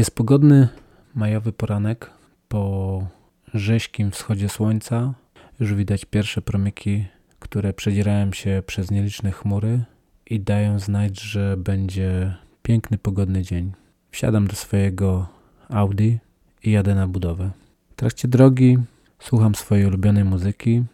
Jest pogodny majowy poranek. Po rześkim wschodzie słońca już widać pierwsze promyki, które przedzierają się przez nieliczne chmury i dają znać, że będzie piękny, pogodny dzień. Wsiadam do swojego Audi i jadę na budowę. W trakcie drogi słucham swojej ulubionej muzyki.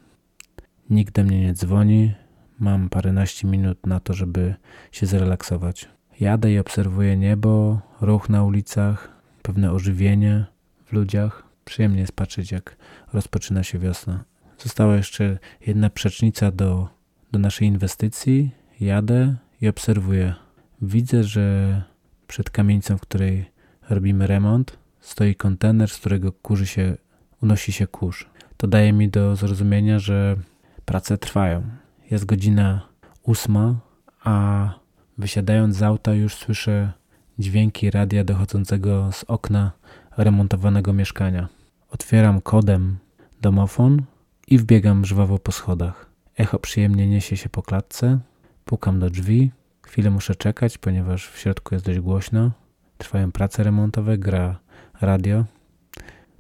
Nikt do mnie nie dzwoni. Mam paręnaście minut na to, żeby się zrelaksować. Jadę i obserwuję niebo, ruch na ulicach, pewne ożywienie w ludziach. Przyjemnie jest patrzeć, jak rozpoczyna się wiosna. Została jeszcze jedna przecznica do, do naszej inwestycji. Jadę i obserwuję. Widzę, że przed kamienicą, w której robimy remont, stoi kontener, z którego kurzy się, unosi się kurz. To daje mi do zrozumienia, że prace trwają. Jest godzina ósma, a wysiadając z auta już słyszę dźwięki radia dochodzącego z okna remontowanego mieszkania. Otwieram kodem domofon i wbiegam żwawo po schodach. Echo przyjemnie niesie się po klatce. Pukam do drzwi. Chwilę muszę czekać, ponieważ w środku jest dość głośno. Trwają prace remontowe, gra radio.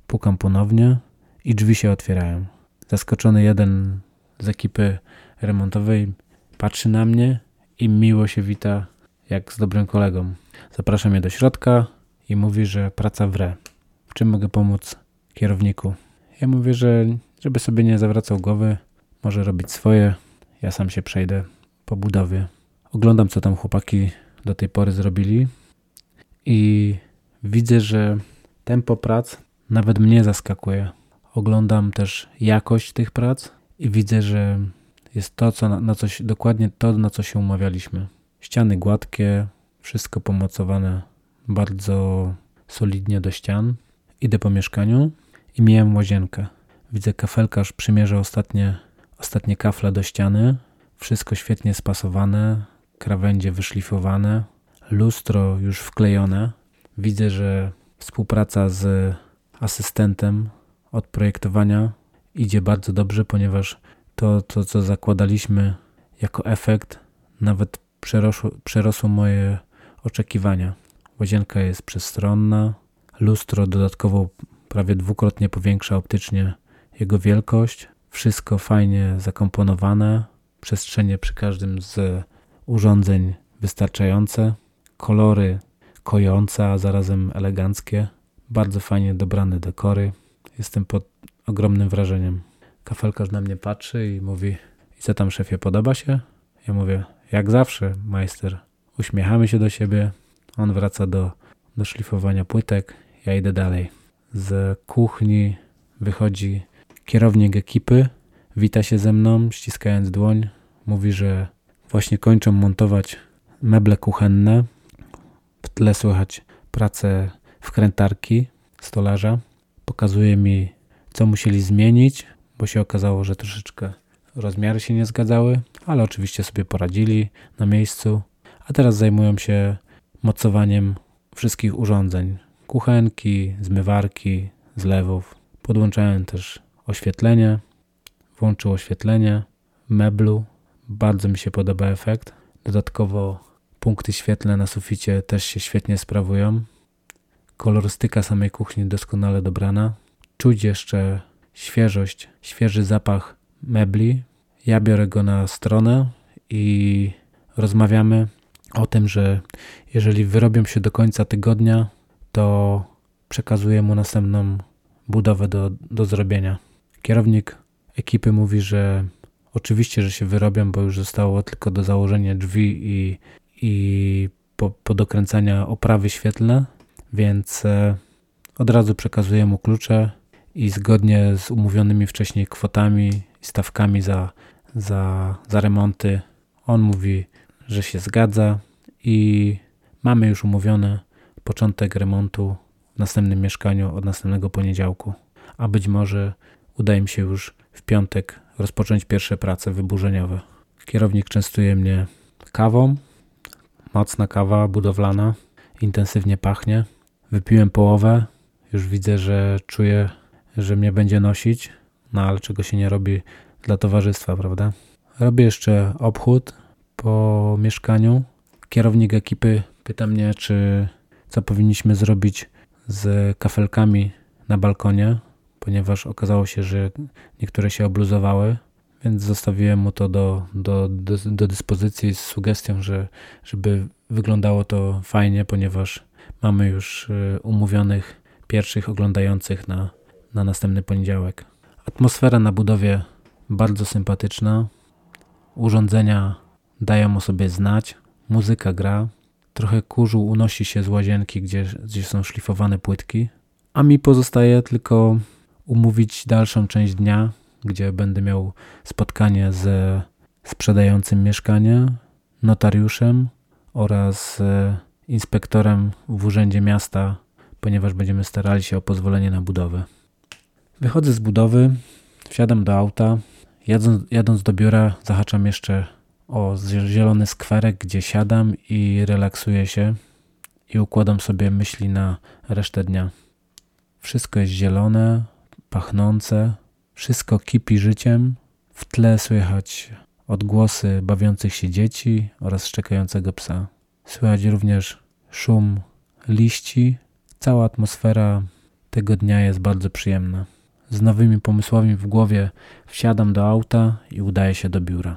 Pukam ponownie i drzwi się otwierają. Zaskoczony jeden z ekipy remontowej patrzy na mnie i miło się wita jak z dobrym kolegą. Zaprasza mnie do środka i mówi, że praca wre. W czym mogę pomóc kierowniku? Ja mówię, że żeby sobie nie zawracał głowy, może robić swoje. Ja sam się przejdę po budowie. Oglądam, co tam chłopaki do tej pory zrobili i widzę, że tempo prac nawet mnie zaskakuje. Oglądam też jakość tych prac i widzę, że jest to, co na, na coś, dokładnie to, na co się umawialiśmy. Ściany gładkie, wszystko pomocowane bardzo solidnie do ścian. Idę po mieszkaniu i mijam łazienkę. Widzę kafelkarz przymierza ostatnie, ostatnie kafle do ściany. Wszystko świetnie spasowane, krawędzie wyszlifowane, lustro już wklejone. Widzę, że współpraca z asystentem od projektowania idzie bardzo dobrze, ponieważ to, to co zakładaliśmy jako efekt, nawet przerosło, przerosło moje oczekiwania. Łazienka jest przestronna, lustro dodatkowo prawie dwukrotnie powiększa optycznie jego wielkość. Wszystko fajnie zakomponowane, przestrzenie przy każdym z urządzeń wystarczające, kolory kojące, a zarazem eleganckie, bardzo fajnie dobrane dekory. Jestem pod ogromnym wrażeniem. Kafelkarz na mnie patrzy i mówi: I co tam, szefie, podoba się? Ja mówię: Jak zawsze, majster. Uśmiechamy się do siebie. On wraca do, do szlifowania płytek. Ja idę dalej. Z kuchni wychodzi kierownik ekipy. Wita się ze mną, ściskając dłoń. Mówi, że właśnie kończą montować meble kuchenne. W tle słychać pracę wkrętarki stolarza. Pokazuje mi, co musieli zmienić, bo się okazało, że troszeczkę rozmiary się nie zgadzały, ale oczywiście sobie poradzili na miejscu. A teraz zajmują się mocowaniem wszystkich urządzeń: kuchenki, zmywarki, zlewów. Podłączałem też oświetlenie. Włączył oświetlenie meblu. Bardzo mi się podoba efekt. Dodatkowo punkty świetlne na suficie też się świetnie sprawują. Kolorystyka samej kuchni doskonale dobrana. Czuć jeszcze świeżość, świeży zapach mebli. Ja biorę go na stronę i rozmawiamy o tym, że jeżeli wyrobią się do końca tygodnia, to przekazuję mu następną budowę do, do zrobienia. Kierownik ekipy mówi, że oczywiście, że się wyrobią, bo już zostało tylko do założenia drzwi i, i po, po dokręcania oprawy świetlne, więc e, od razu przekazuję mu klucze i zgodnie z umówionymi wcześniej kwotami i stawkami za, za, za remonty, on mówi, że się zgadza i mamy już umówiony początek remontu w następnym mieszkaniu od następnego poniedziałku, a być może uda im się już w piątek rozpocząć pierwsze prace wyburzeniowe. Kierownik częstuje mnie kawą, mocna kawa budowlana, intensywnie pachnie. Wypiłem połowę, już widzę, że czuję, że mnie będzie nosić, no ale czego się nie robi dla towarzystwa, prawda? Robię jeszcze obchód po mieszkaniu. Kierownik ekipy pyta mnie, czy co powinniśmy zrobić z kafelkami na balkonie, ponieważ okazało się, że niektóre się obluzowały, więc zostawiłem mu to do, do, do, do dyspozycji z sugestią, że, żeby wyglądało to fajnie, ponieważ mamy już y, umówionych pierwszych oglądających na, na następny poniedziałek. Atmosfera na budowie bardzo sympatyczna. Urządzenia dają o sobie znać. Muzyka gra. Trochę kurzu unosi się z łazienki, gdzie, gdzie są szlifowane płytki. A mi pozostaje tylko umówić dalszą część dnia, gdzie będę miał spotkanie z sprzedającym mieszkanie, notariuszem oraz inspektorem w urzędzie miasta, ponieważ będziemy starali się o pozwolenie na budowę. Wychodzę z budowy, wsiadam do auta. Jadąc, jadąc do biura, zahaczam jeszcze o zielony skwerek, gdzie siadam i relaksuję się i układam sobie myśli na resztę dnia. Wszystko jest zielone, pachnące, wszystko kipi życiem. W tle słychać odgłosy bawiących się dzieci oraz szczekającego psa. Słychać również szum liści. Cała atmosfera tego dnia jest bardzo przyjemna. Z nowymi pomysłami w głowie wsiadam do auta i udaję się do biura.